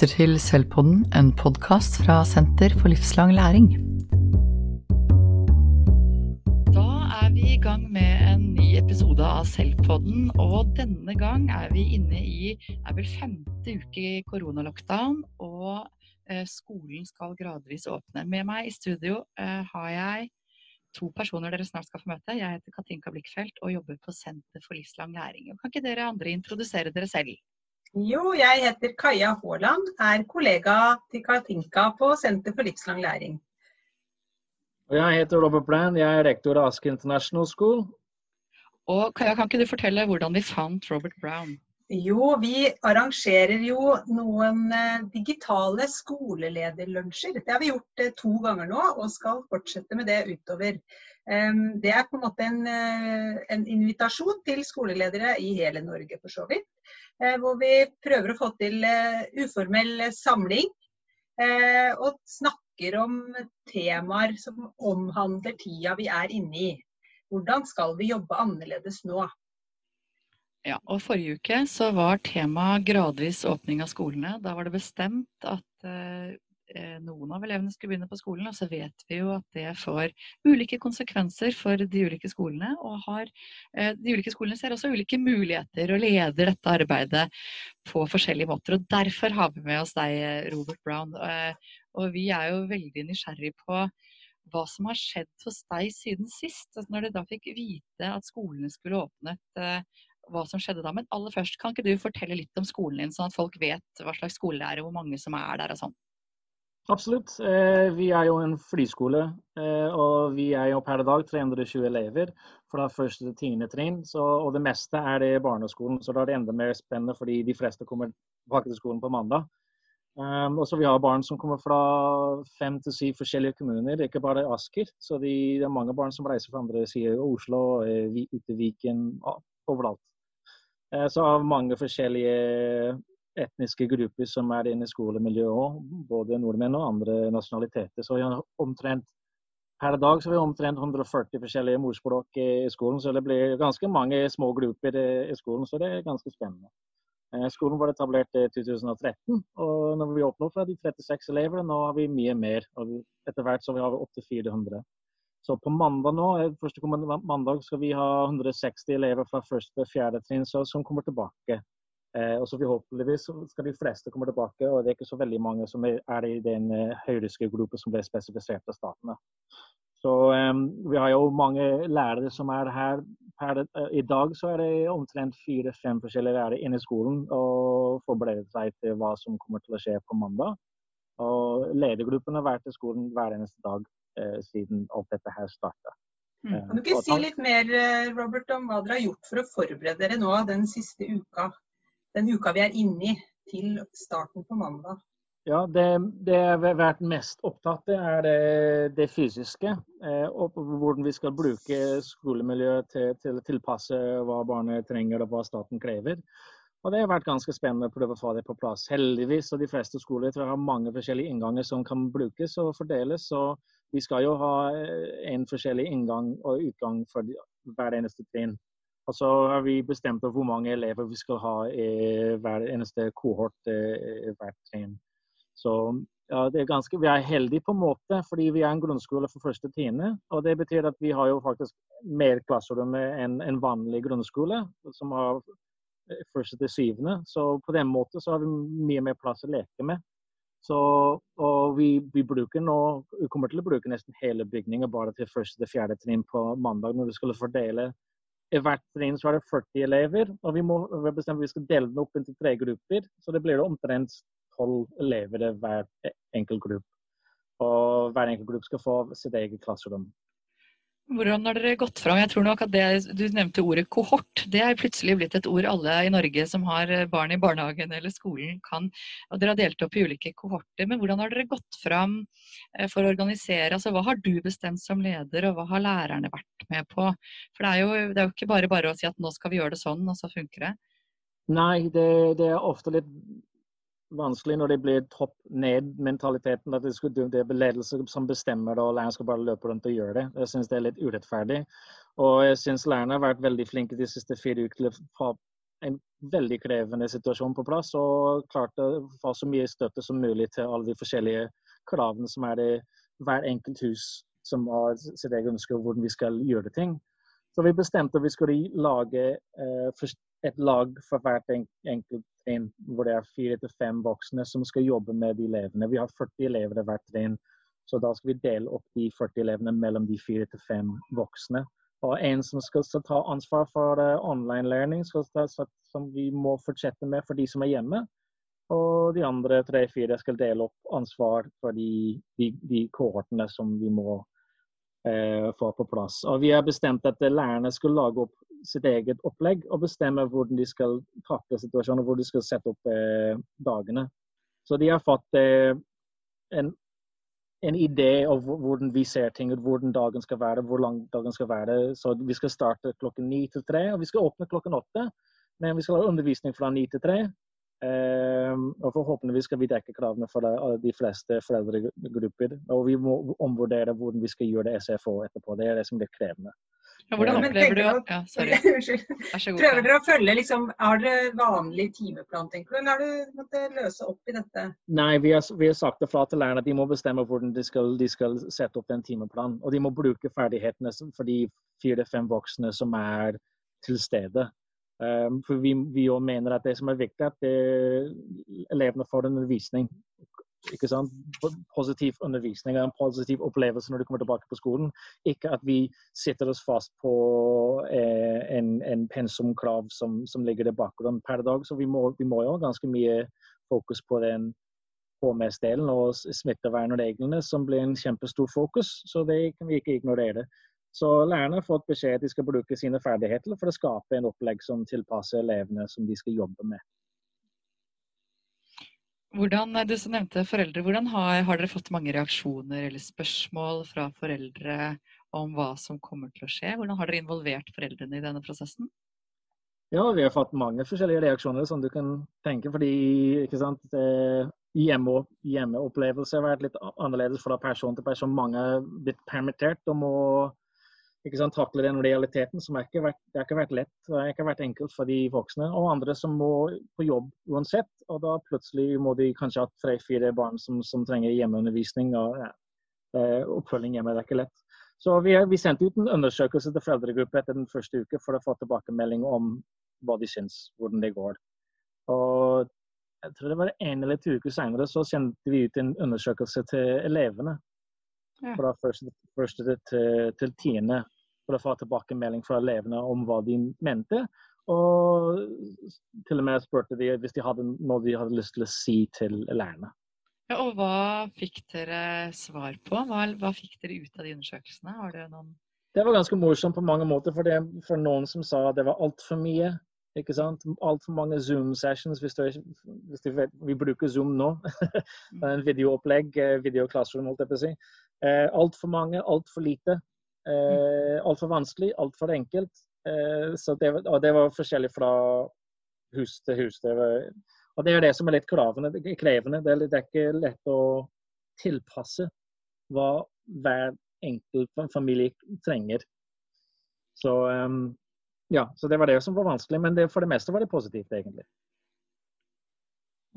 lytter til Selvpodden, en podkast fra Senter for livslang læring. Da er vi i gang med en ny episode av Selvpodden, og denne gang er vi inne i er vel femte uke i koronalockdown, og eh, skolen skal gradvis åpne. Med meg i studio eh, har jeg to personer dere snart skal få møte. Jeg heter Katinka Blikkfeldt og jobber på Senter for livslang læring. Kan ikke dere andre introdusere dere selv? Jo, jeg heter Kaja Haaland, er kollega til Katinka på Senter for livslang læring. Og jeg heter Robert Brand, jeg er rektor av Ask International School. Og Kaja, kan ikke du fortelle hvordan vi fant Robert Brown? Jo, vi arrangerer jo noen eh, digitale skolelederlunsjer. Det har vi gjort eh, to ganger nå, og skal fortsette med det utover. Det er på en måte en, eh, en invitasjon til skoleledere i hele Norge, for så vidt. Eh, hvor vi prøver å få til eh, uformell samling. Og snakker om temaer som omhandler tida vi er inne i. Hvordan skal vi jobbe annerledes nå? Ja, og Forrige uke så var temaet gradvis åpning av skolene. Da var det bestemt at noen av elevene skulle begynne på skolen, og så vet vi jo at det får ulike konsekvenser for de ulike skolene. Og har, eh, de ulike skolene ser også ulike muligheter og leder dette arbeidet på forskjellige måter. og Derfor har vi med oss deg, Robert Brown. Eh, og vi er jo veldig nysgjerrig på hva som har skjedd hos deg siden sist. Altså, når du da fikk vite at skolene skulle åpnet, hva som skjedde da. Men aller først, kan ikke du fortelle litt om skolen din, sånn at folk vet hva slags skole det er, og hvor mange som er der og sånn? Absolutt. Eh, vi er jo en flyskole, eh, og vi er jo per dag 320 elever fra første til tiende trinn. Og det meste er det barneskolen, så da er det enda mer spennende fordi de fleste kommer tilbake til skolen på mandag. Um, og så Vi har barn som kommer fra fem til syv forskjellige kommuner, ikke bare Asker. Så de, det er mange barn som reiser fra andre sider Oslo, ute i Viken, overalt. Så av mange forskjellige etniske grupper som er inne i skolemiljøet òg, både nordmenn og andre nasjonaliteter. Så omtrent Per dag så har vi omtrent 140 forskjellige morspråk i skolen, så det blir ganske mange små grupper i skolen. Så det er ganske spennende. Eh, skolen var etablert i 2013, og når vi oppnår fra de 36 elevene, nå har vi mye mer. og Etter hvert så har vi opptil 400. Så på mandag nå, eh, første mandag skal vi ha 160 elever fra første til fjerde trinn som kommer tilbake og så Forhåpentligvis skal de fleste komme tilbake, og det er ikke så veldig mange som er i den eh, gruppen som ble spesifisert av statene. Så um, Vi har jo mange lærere som er her. Per, I dag så er det omtrent fire-fem forskjellige lærere inne i skolen og forbereder seg til hva som kommer til å skje på mandag. Og Ledergruppen har vært i skolen hver eneste dag eh, siden alt dette her starta. Mm. Kan du ikke si litt mer Robert, om hva dere har gjort for å forberede dere nå den siste uka den uka vi er inne i, til starten på mandag? Ja, det, det jeg har vært mest opptatt av, er det, det fysiske. Eh, og hvordan vi skal bruke skolemiljøet til, til, å tilpasse hva barnet trenger og hva staten krever. Og Det har vært ganske spennende å prøve å få det på plass. Heldigvis og de fleste skoler tror jeg har mange forskjellige innganger som kan brukes og fordeles. Så vi skal jo ha eh, en forskjellig inngang og utgang for hver eneste trinn. Og så har vi bestemt hvor mange elever vi skal ha i hver eneste kohort i hvert trinn. Så ja, det er ganske, Vi er heldige på en måte, fordi vi er en grunnskole for første tiende. Og det betyr at vi har jo faktisk mer klasserom enn en vanlig grunnskole, som har første til syvende. Så på den måten så har vi mye mer plass å leke med. Så, og vi, vi, bruker nå, vi kommer til å bruke nesten hele bygningen bare til første til fjerde trinn på mandag, når vi skulle fordele i hvert trinn så er det 40 elever, og vi må bestemme vi skal dele den opp into tre grupper. Så det blir det omtrent 12 elever i hver enkelt gruppe. Og hver enkelt gruppe skal få sitt eget klasserom. Hvordan har dere gått fram? Jeg tror nok at det, Du nevnte ordet kohort. Det er plutselig blitt et ord alle i Norge som har barn i barnehagen eller skolen kan. og Dere har delt opp i ulike kohorter. Men hvordan har dere gått fram eh, for å organisere? altså Hva har du bestemt som leder, og hva har lærerne vært med på? For Det er jo, det er jo ikke bare bare å si at nå skal vi gjøre det sånn, og så funker det. Nei, det, det er ofte litt vanskelig når det blir topp ned-mentaliteten. At det, er ledelse som bestemmer det, og læreren skal bare løpe rundt og gjøre det. Jeg syns det er litt urettferdig. Og jeg syns lærerne har vært veldig flinke de siste fire ukene til å en veldig krevende situasjon på plass. Og klarte å få så mye støtte som mulig til alle de forskjellige kravene som er i hver enkelt hus som har sitt eget ønske om hvordan vi skal gjøre ting. Så vi bestemte at vi skulle lage eh, et lag for hvert enkelt trinn, hvor det er fire til fem voksne som skal jobbe med de elevene. Vi har 40 elever i hvert trinn, så da skal vi dele opp de 40 elevene mellom de fire til fem voksne. Og en som skal ta ansvar for uh, online learning, som vi må fortsette med for de som er hjemme. Og de andre tre-fire skal dele opp ansvar for de, de, de kohortene som vi må eh, få på plass. Og Vi har bestemt at lærerne skal lage opp sitt eget opplegg og bestemmer hvordan de skal takle situasjonen og hvor de skal sette opp eh, dagene. Så de har fått eh, en, en, idé av hvordan vi ser ting, hvordan dagen skal være, hvor lang dagen skal være. Så Vi skal starte klokken ni til tre, og vi skal åpne klokken åtte. Men vi skal ha undervisning fra ni til tre. Eh, og Forhåpentligvis skal vi dekke kravene for de fleste foreldregrupper. Og vi må omvurdere hvordan vi skal gjøre det SFO etterpå. Det er det som blir krevende. Hvordan opplever du ja, sorry. Prøver dere å følge liksom, Har dere vanlig timeplan, tenker du, eller har du måttet løse opp i dette? Nei, vi har, vi har sagt det fra til lærerne at de må bestemme hvordan de skal, de skal sette opp den timeplanen. Og de må bruke ferdighetene for de fire-fem voksne som er til stede. Um, for vi, vi mener at det som er viktig, er at det, elevene får en undervisning. Ikke sant? Positiv undervisning og en positiv opplevelse når de kommer tilbake på skolen. Ikke at vi sitter oss fast på eh, en, en pensumkrav som, som ligger i bakgrunnen per dag. Så vi må, vi må jo ha ganske mye fokus på den HMS-delen og smittevernreglene, som blir en kjempestor fokus. Så det kan vi ikke ignorere. Så lærerne har fått beskjed at de skal bruke sine ferdigheter for å skape en opplegg som tilpasser elevene som de skal jobbe med. Hvordan, du som nevnte foreldre, hvordan har, har, dere fått mange reaksjoner eller spørsmål fra foreldre om hva som kommer til å skje? Hvordan har dere involvert foreldrene i denne prosessen? Ja, vi har fått mange forskjellige reaksjoner, som du kan tenke. Fordi ikke sant, hjemme, hjemmeopplevelse har vært litt annerledes fra person til person. Mange har blitt permittert og må ikke sant, takle den realiteten som ikke vært, det har ikke vært lett. Det har ikke vært enkelt for de voksne. Og andre som må på jobb uansett. Og da plutselig må de kanskje ha tre-fire barn som, som, trenger hjemmeundervisning. og ja, Oppfølging hjemme det er ikke lett. Så vi, vi sendte ut en undersøkelse til foreldregruppe etter den første uke for å få tilbakemelding om hva de syns, hvordan det går. Og jeg tror det var en eller to uker senere så sendte vi ut en undersøkelse til elevene fra første, første til, til tiende for å få tilbakemelding fra elevene om hva de mente. Og til og med spurte de hvis de hadde noe de hadde lyst til å si til lærerne. Ja, og hva fikk dere svar på? Hva, hva fikk dere ut av de undersøkelsene? Har dere noen det var ganske morsomt på mange måter, for, det, for noen som sa at det var altfor mye. Ikke sant? Altfor mange Zoom-sessions. hvis, hvis du vet, Vi bruker Zoom nå. en videoopplegg, eh, videoclassroom, holdt jeg på å si. Eh, altfor mange, altfor lite. Eh, altfor vanskelig, altfor enkelt. Eh, så det, og det var forskjellig fra hus til hus. Det var, og det er det som er litt krevende. Det, er, det er ikke lett å tilpasse hva hver enkelt familie trenger. Så, um, ja, så det var det som var vanskelig, men det, for det meste var det positivt, egentlig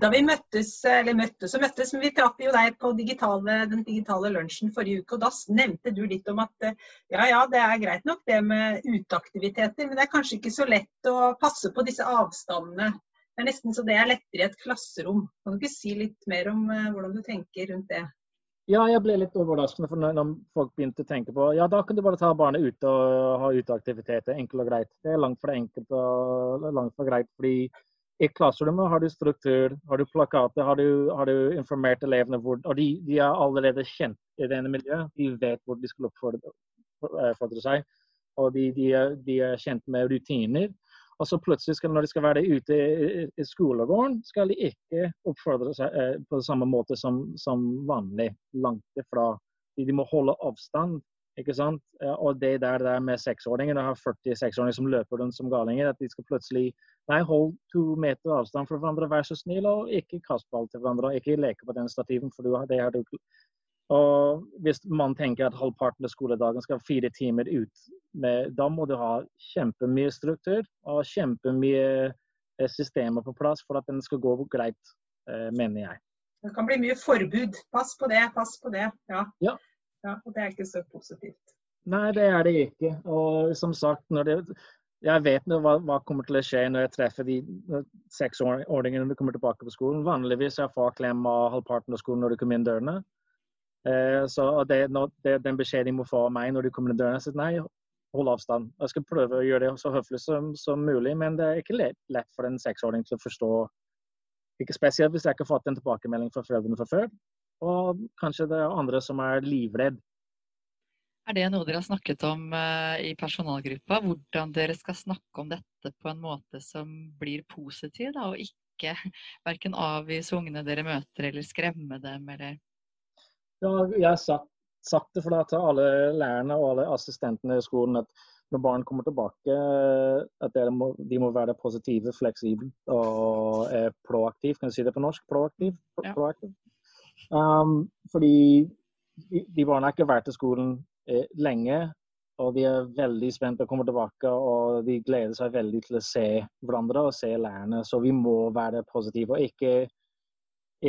da vi møttes, eller møttes og møttes, men vi traff jo deg på digitale, den digitale lunsjen forrige uke. og Da nevnte du litt om at ja, ja, det er greit nok det med uteaktiviteter, men det er kanskje ikke så lett å passe på disse avstandene. Det er nesten så det er lettere i et klasserom. Kan du ikke si litt mer om uh, hvordan du tenker rundt det? Ja, jeg ble litt overraskende for når folk begynte å tenke på ja, da kan du bare ta barnet ut og ha uteaktiviteter. Enkelt og greit. Det er langt fra enkelt og langt fra greit. fordi i klasserommet har du struktur, har du plakater, har du, har du informert elevene hvor Og de, de, er allerede kjent i denne miljøet. De vet hvor de skal oppfordre seg. Og de, de, er, de, er, kjent med rutiner. Og så plutselig, skal, når de skal være ute i, skolegården, skal de ikke oppfordre seg eh, på samme måte som, som vanlig. Langt ifra. De, må holde avstand ikke sant? Og det der, der med seksåringer, det har 40 seksåringer som løper rundt som galinger, at de skal plutselig Nei, hold to meter avstand fra hverandre, vær så snill, og ikke kast ball til hverandre. og Ikke leke på den stativen, for det har du og Hvis man tenker at halvparten av skoledagen skal fire timer ut, med, da må du ha kjempemye struktur og kjempemye systemer på plass for at den skal gå greit, mener jeg. Det kan bli mye forbud. Pass på det, pass på det. Ja. ja. ja og det er ikke så positivt. Nei, det er det ikke. Og som sagt, det, jeg vet nå hva, hva, kommer til å skje når jeg treffer de seksåringene når de kommer tilbake på skolen. Vanligvis er far av halvparten av skolen når de kommer inn dørene. Eh, så det, det, Den beskjeden de må få av meg når de kommer til dørene, er nei, hold avstand. Jeg skal prøve å gjøre det så høflig som, som mulig, men det er ikke lett, lett for en seksåring til å forstå. Ikke spesielt hvis jeg ikke har fått en tilbakemelding fra foreldrene fra før. Og kanskje det er andre som er livredd er det noe dere har snakket om uh, i personalgruppa? Hvordan dere skal snakke om dette på en måte som blir positiv, da, og ikke verken avvise ungene dere møter eller skremme dem, eller Ja, jeg har sagt, sagt det for da, til alle lærerne og alle assistentene i skolen at når barn kommer tilbake, at må, de må være positive, fleksible og er proaktive. Kan du si det på norsk? Proaktiv? Pro, ja. proaktiv. Um, fordi de, de barna har ikke vært i skolen Eh, lenge. Og de er veldig spent på å komme tilbake, og de gleder seg veldig til å se hverandre og se lærerne. Så vi må være positive og ikke,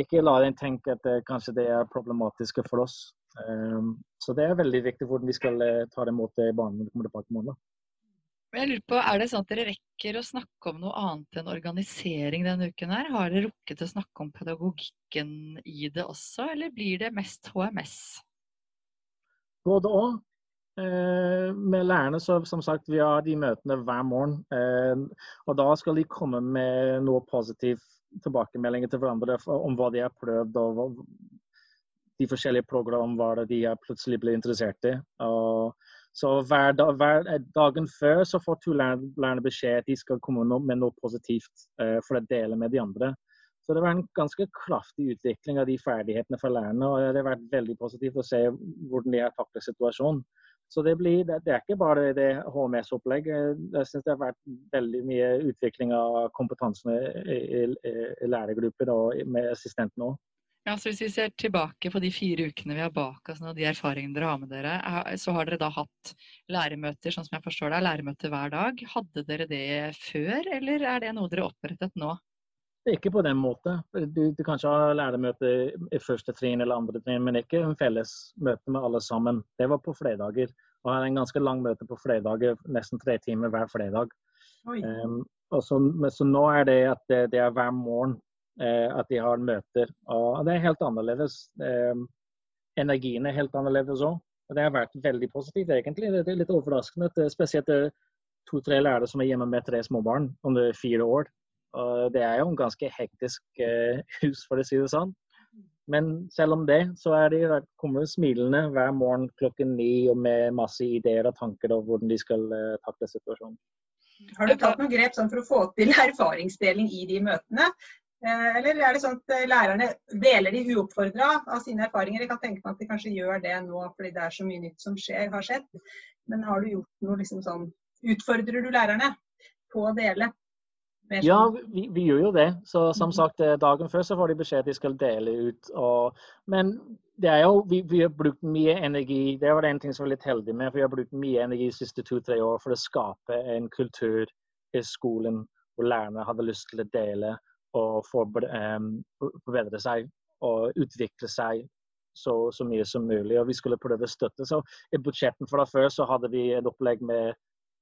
ikke la dem tenke at det, kanskje det er problematisk for oss. Um, så det er veldig viktig hvordan vi skal uh, ta det imot det barnet når det kommer tilbake i morgen. Jeg lurer på, Er det sånn at dere rekker å snakke om noe annet enn organisering denne uken? her? Har dere rukket å snakke om pedagogikken i det også, eller blir det mest HMS? både òg. Eh, med lærerne så som sagt, vi har de møtene hver morgen. Eh, og da skal de komme med noe positivt tilbakemeldinger til hverandre om hva de har prøvd, og de forskjellige programmer de har plutselig ble interessert i. Og så hver, dag, hver dagen før så får to lærerne beskjed at de skal komme med noe positivt eh, for å dele med de andre. Så det var en ganske kraftig utvikling av de ferdighetene for lærerne. og Det har vært veldig positivt å se hvordan de har taklet situasjonen. Så det, blir, det, er ikke bare det HMS-opplegget. Jeg synes det har vært veldig mye utvikling av kompetansen i, i, i lærergrupper og med assistenten òg. Ja, så Hvis vi ser tilbake på de fire ukene vi har bak oss, og de erfaringene dere har med dere, så har dere da hatt læremøter sånn som jeg forstår det, læremøter hver dag. Hadde dere det før, eller er det noe dere opprettet nå? Ikke på den måten. Du, du kanskje har læremøte i første trinn eller andre trinn, men ikke en felles møte med alle sammen. Det var på fredager. Og har en ganske lang møte på fredager, nesten tre timer hver fredag. Um, og så, så, nå er det at det, det er hver morgen eh, at de har møter. Og det er helt annerledes. Um, energien er helt annerledes òg. Og det har vært veldig positivt, egentlig. Det er litt overraskende. at Spesielt to-tre lærere som er hjemme med tre småbarn under fire år. Og det er jo en ganske hektisk eh, hus, for å si det sånn. Men selv om det, så er de, kommer smilende hver morgen klokken ni og med masse ideer og tanker om hvordan de skal uh, takle situasjonen. Har du tatt noen grep sånn for å få til erfaringsdeling i de møtene? Eh, eller er det sånn at lærerne deler de uoppfordra av sine erfaringer? Jeg kan tenke meg at de kanskje gjør det nå fordi det er så mye nytt som skjer, har skjedd. Men har du gjort noe liksom sånn Utfordrer du lærerne på å dele? Ja, vi, vi, gjør jo det. Så som mhm. sagt, eh, dagen før så får de beskjed de skal dele ut. Og, men det er jo, vi, vi, har brukt mye energi Det var en ting som var litt heldig med. for Vi har brukt mye energi de siste to-tre år for å skape en kultur i skolen hvor lærerne hadde lyst til å dele og forbedre seg og utvikle seg så, så, mye som mulig. Og vi skulle prøve å støtte. Så I budsjetten for da før så hadde vi et opplegg med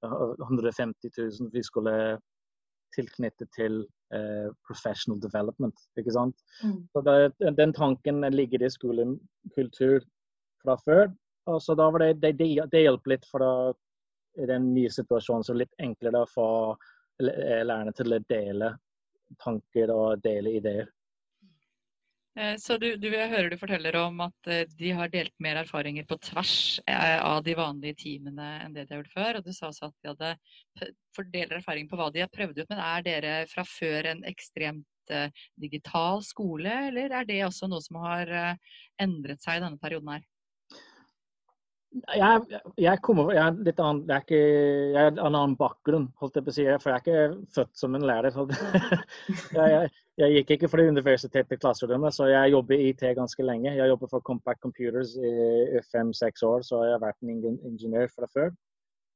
150 000 vi skulle tilknyttet til eh, professional development. ikke sant? Mm. Så det, Den tanken ligger i skolekultur fra før. og så da var det, det, det hjalp litt for da, i den nye situasjonen så litt enklere å få lærerne til å dele tanker og dele ideer. Eh, så du, du, Jeg hører du forteller om at eh, de har delt mer erfaringer på tvers eh, av de vanlige teamene enn det de har gjort før. Og du sa også at de hadde fordeler erfaring på hva de har prøvd ut. Men er dere fra før en ekstremt digital skole, eller er det også noe som har endret seg i denne perioden her? Jeg, jeg, kommer, jeg, er litt annen, jeg, er ikke, jeg er en annen bakgrunn, holdt jeg på å si. For jeg er ikke født som en lærer. jeg, jeg, gikk ikke fra universitetet til klasserommet, så jeg jobber i IT ganske lenge. Jeg jobber for Compact Computers i fem-seks år, så jeg har vært en ingeniør fra før.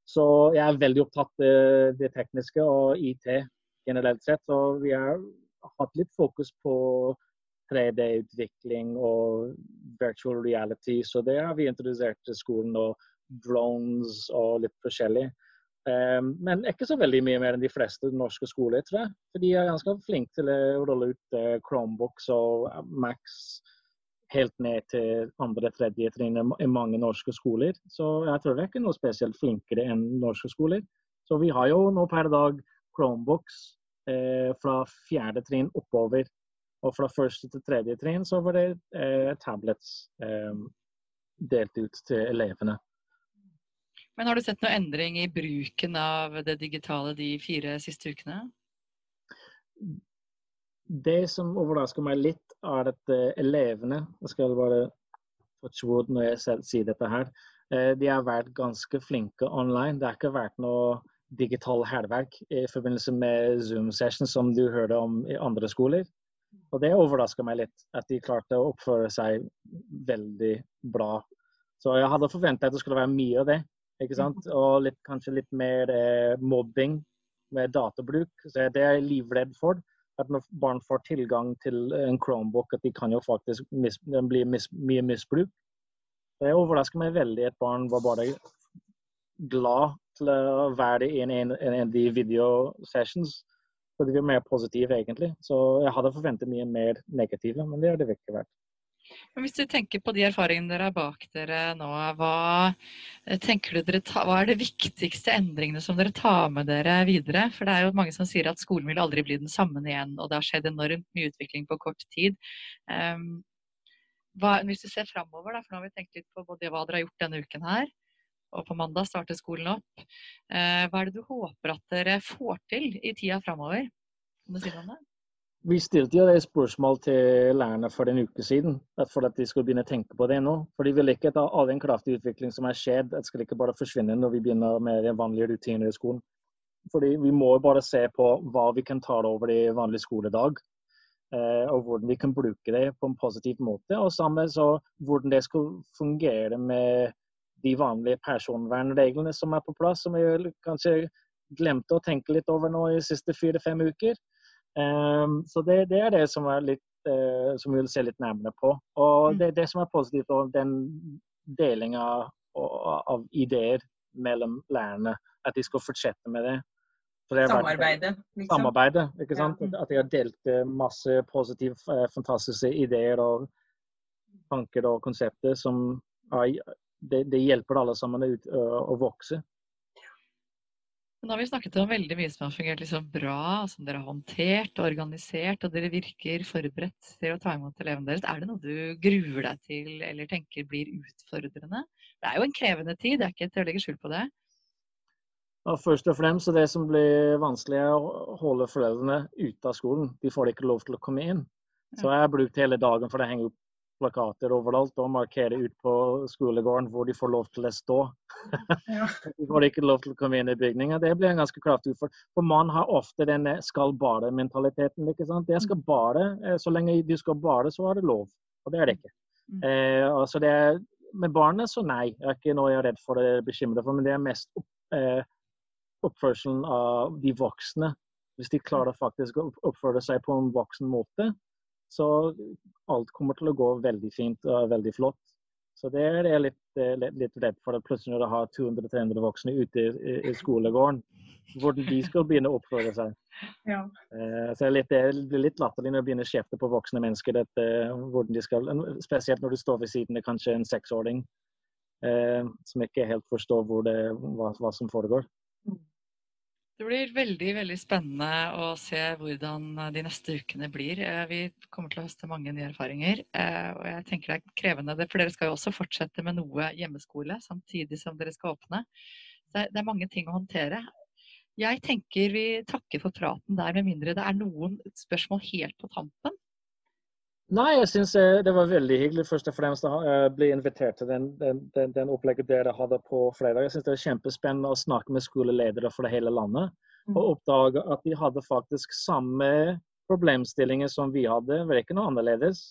Så jeg er veldig opptatt av det tekniske og IT. generelt sett. Og vi har hatt litt fokus på 3D-utvikling og virtual reality, så det har vi introdusert til skolen. og drones og litt forskjellig. Um, men ikke så veldig mye mer enn de fleste norske skoler, tror jeg. For de er ganske flinke til å rulle ut uh, Chromebooks og Max helt ned til andre tredje trinn i mange norske skoler. Så jeg tror det er ikke noe spesielt flinkere enn norske skoler. Så vi har jo nå per dag Chromebooks eh, fra fjerde trinn oppover. Og fra første til tredje trinn så var det eh, tablets eh, delt ut til elevene. Men har du sett noe endring i bruken av det digitale de fire siste ukene? Det som overrasker meg litt, er at uh, elevene Jeg skal bare wood når jeg sier dette her. Uh, de har vært ganske flinke online. Det har ikke vært noe digital hærverk i forbindelse med Zoom-session som du hørte om i andre skoler. Og det overraska meg litt, at de klarte å oppføre seg veldig bra. Så jeg hadde forventa at det skulle være mye av det. ikke sant? Og litt, kanskje litt mer eh, mobbing med databruk. Så det er jeg livredd for. At når barn får tilgang til en Chromebook, at de kan jo faktisk mis, bli mis, mye misbruk. Det overrasker meg veldig at barn var bare glad til å være i en, en, en av de videosessions. Så de er mer positive, egentlig. Så jeg hadde forventet mye mer negative, men det har det ikke vært. Hvis du tenker på de erfaringene dere har bak dere nå, hva, du dere ta, hva er de viktigste endringene som dere tar med dere videre? For det er jo mange som sier at skolen vil aldri bli den samme igjen, og det har skjedd enormt mye utvikling på kort tid. Um, hva, hvis du ser framover, for nå har vi tenkt litt på både hva dere har gjort denne uken her, og på mandag starter skolen opp. Eh, hva er det du håper at dere får til i tida framover? Det? Vi stilte jo det spørsmål til lærerne for en uke siden, for at de skulle begynne å tenke på det nå. For de vil ikke at all den kraftige utvikling som har skjedd, at skal ikke bare forsvinne når vi begynner med vanlige rutiner i skolen. Fordi Vi må bare se på hva vi kan ta over i vanlig skoledag. Eh, og hvordan vi kan bruke det på en positiv måte. Og sammen så hvordan det skal fungere med de vanlige personvernreglene som er på plass, som vi kanskje glemte å tenke litt over nå i de siste fire-fem uker. Um, så det, det, er det som, er litt, uh, som vi vil se litt nærmere på. Og mm. det, det som er positivt, og den delinga av ideer mellom lærerne, at de skal fortsette med det. samarbeidet Liksom. Samarbeidet, ikke sant? Ja. At de har delt eh, masse positive, eh, fantastiske ideer og tanker og konsepter som er det, det, hjelper alle sammen ut, å, å vokse. Nå har vi snakket om veldig mye som har fungert liksom bra, som dere har håndtert og organisert, og dere virker forberedt til å ta imot elevene deres. Er det noe du gruer deg til eller tenker blir utfordrende? Det er jo en krevende tid, det er ikke til å legge skjul på det. Ja, først og fremst det som blir vanskelig, er å holde foreldrene ute av skolen. De får ikke lov til å komme inn. Så jeg har brukt hele dagen for å henge opp plakater overalt og markere ut på skolegården hvor de får lov til å stå. Ja. de får ikke lov til å komme inn i bygningen. Det blir en ganske kraftig utfordring. For man har ofte denne skal bare-mentaliteten. ikke sant? Det skal bare, eh, Så lenge du skal bare, så er det lov. Og det er det ikke. Mm. Eh, altså det er, med barnet så nei. Det er ikke noe jeg er redd for eller bekymret for, men det er mest opp, eh, oppførselen av de voksne. Hvis de klarer faktisk å oppføre seg på en voksen måte, så alt kommer til å gå veldig fint og veldig flott. Så det er jeg litt, eh, litt, litt redd for. at Plutselig når du har 200-300 voksne ute i, i, skolegården, hvordan de skal begynne å oppføre seg. Ja. Eh, så litt, det blir litt latterlig når du begynner å kjefte på voksne mennesker. Dette, hvordan de skal, spesielt når du står ved siden av kanskje en seksåring eh, som ikke helt forstår det, hva, hva som foregår. Det blir veldig veldig spennende å se hvordan eh, de neste ukene blir. Eh, vi kommer til å høste mange nye erfaringer. Eh, og jeg tenker det er krevende, for dere skal jo også fortsette med noe hjemmeskole samtidig som dere skal åpne. Det er mange ting å håndtere. Jeg tenker vi takker for praten der, med mindre det er noen spørsmål helt på tampen. Nei, jeg syns det var veldig hyggelig først og fremst å bli invitert til den, den, den, opplegget dere hadde på fredag. Jeg synes det er kjempespennende å snakke med skoleledere fra hele landet. Og mm. oppdage at de hadde faktisk samme problemstillinger som vi hadde. Det var ikke noe annerledes.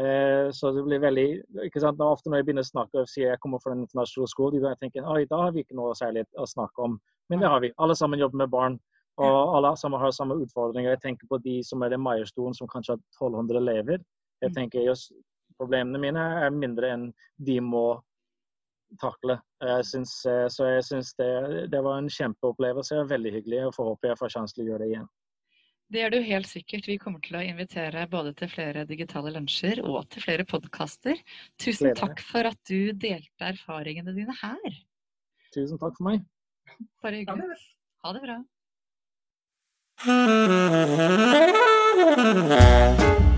Eh, så det blir veldig ikke sant? Ofte når jeg begynner å snakke og sier jeg kommer fra en internasjonal skole, de tenker oi, da har vi ikke noe særlig å snakke om. Men det har vi. Alle sammen jobber med barn. Og alle som har samme utfordringer. Jeg tenker på de som er i Meierstolen, som kanskje har 1200 elever. Jeg mm. tenker just Problemene mine er mindre enn de må takle. Jeg synes, eh, så jeg syns det, det, var en kjempeopplevelse. Veldig hyggelig. og får håpe jeg får sjanse til å gjøre det igjen. Det gjør du helt sikkert. Vi kommer til å invitere både til flere digitale lunsjer og til flere podkaster. Tusen Gleder. takk for at du delte erfaringene dine her. Tusen takk for meg. Bare hyggelig. Ha det bra. Ha ha ha ha ha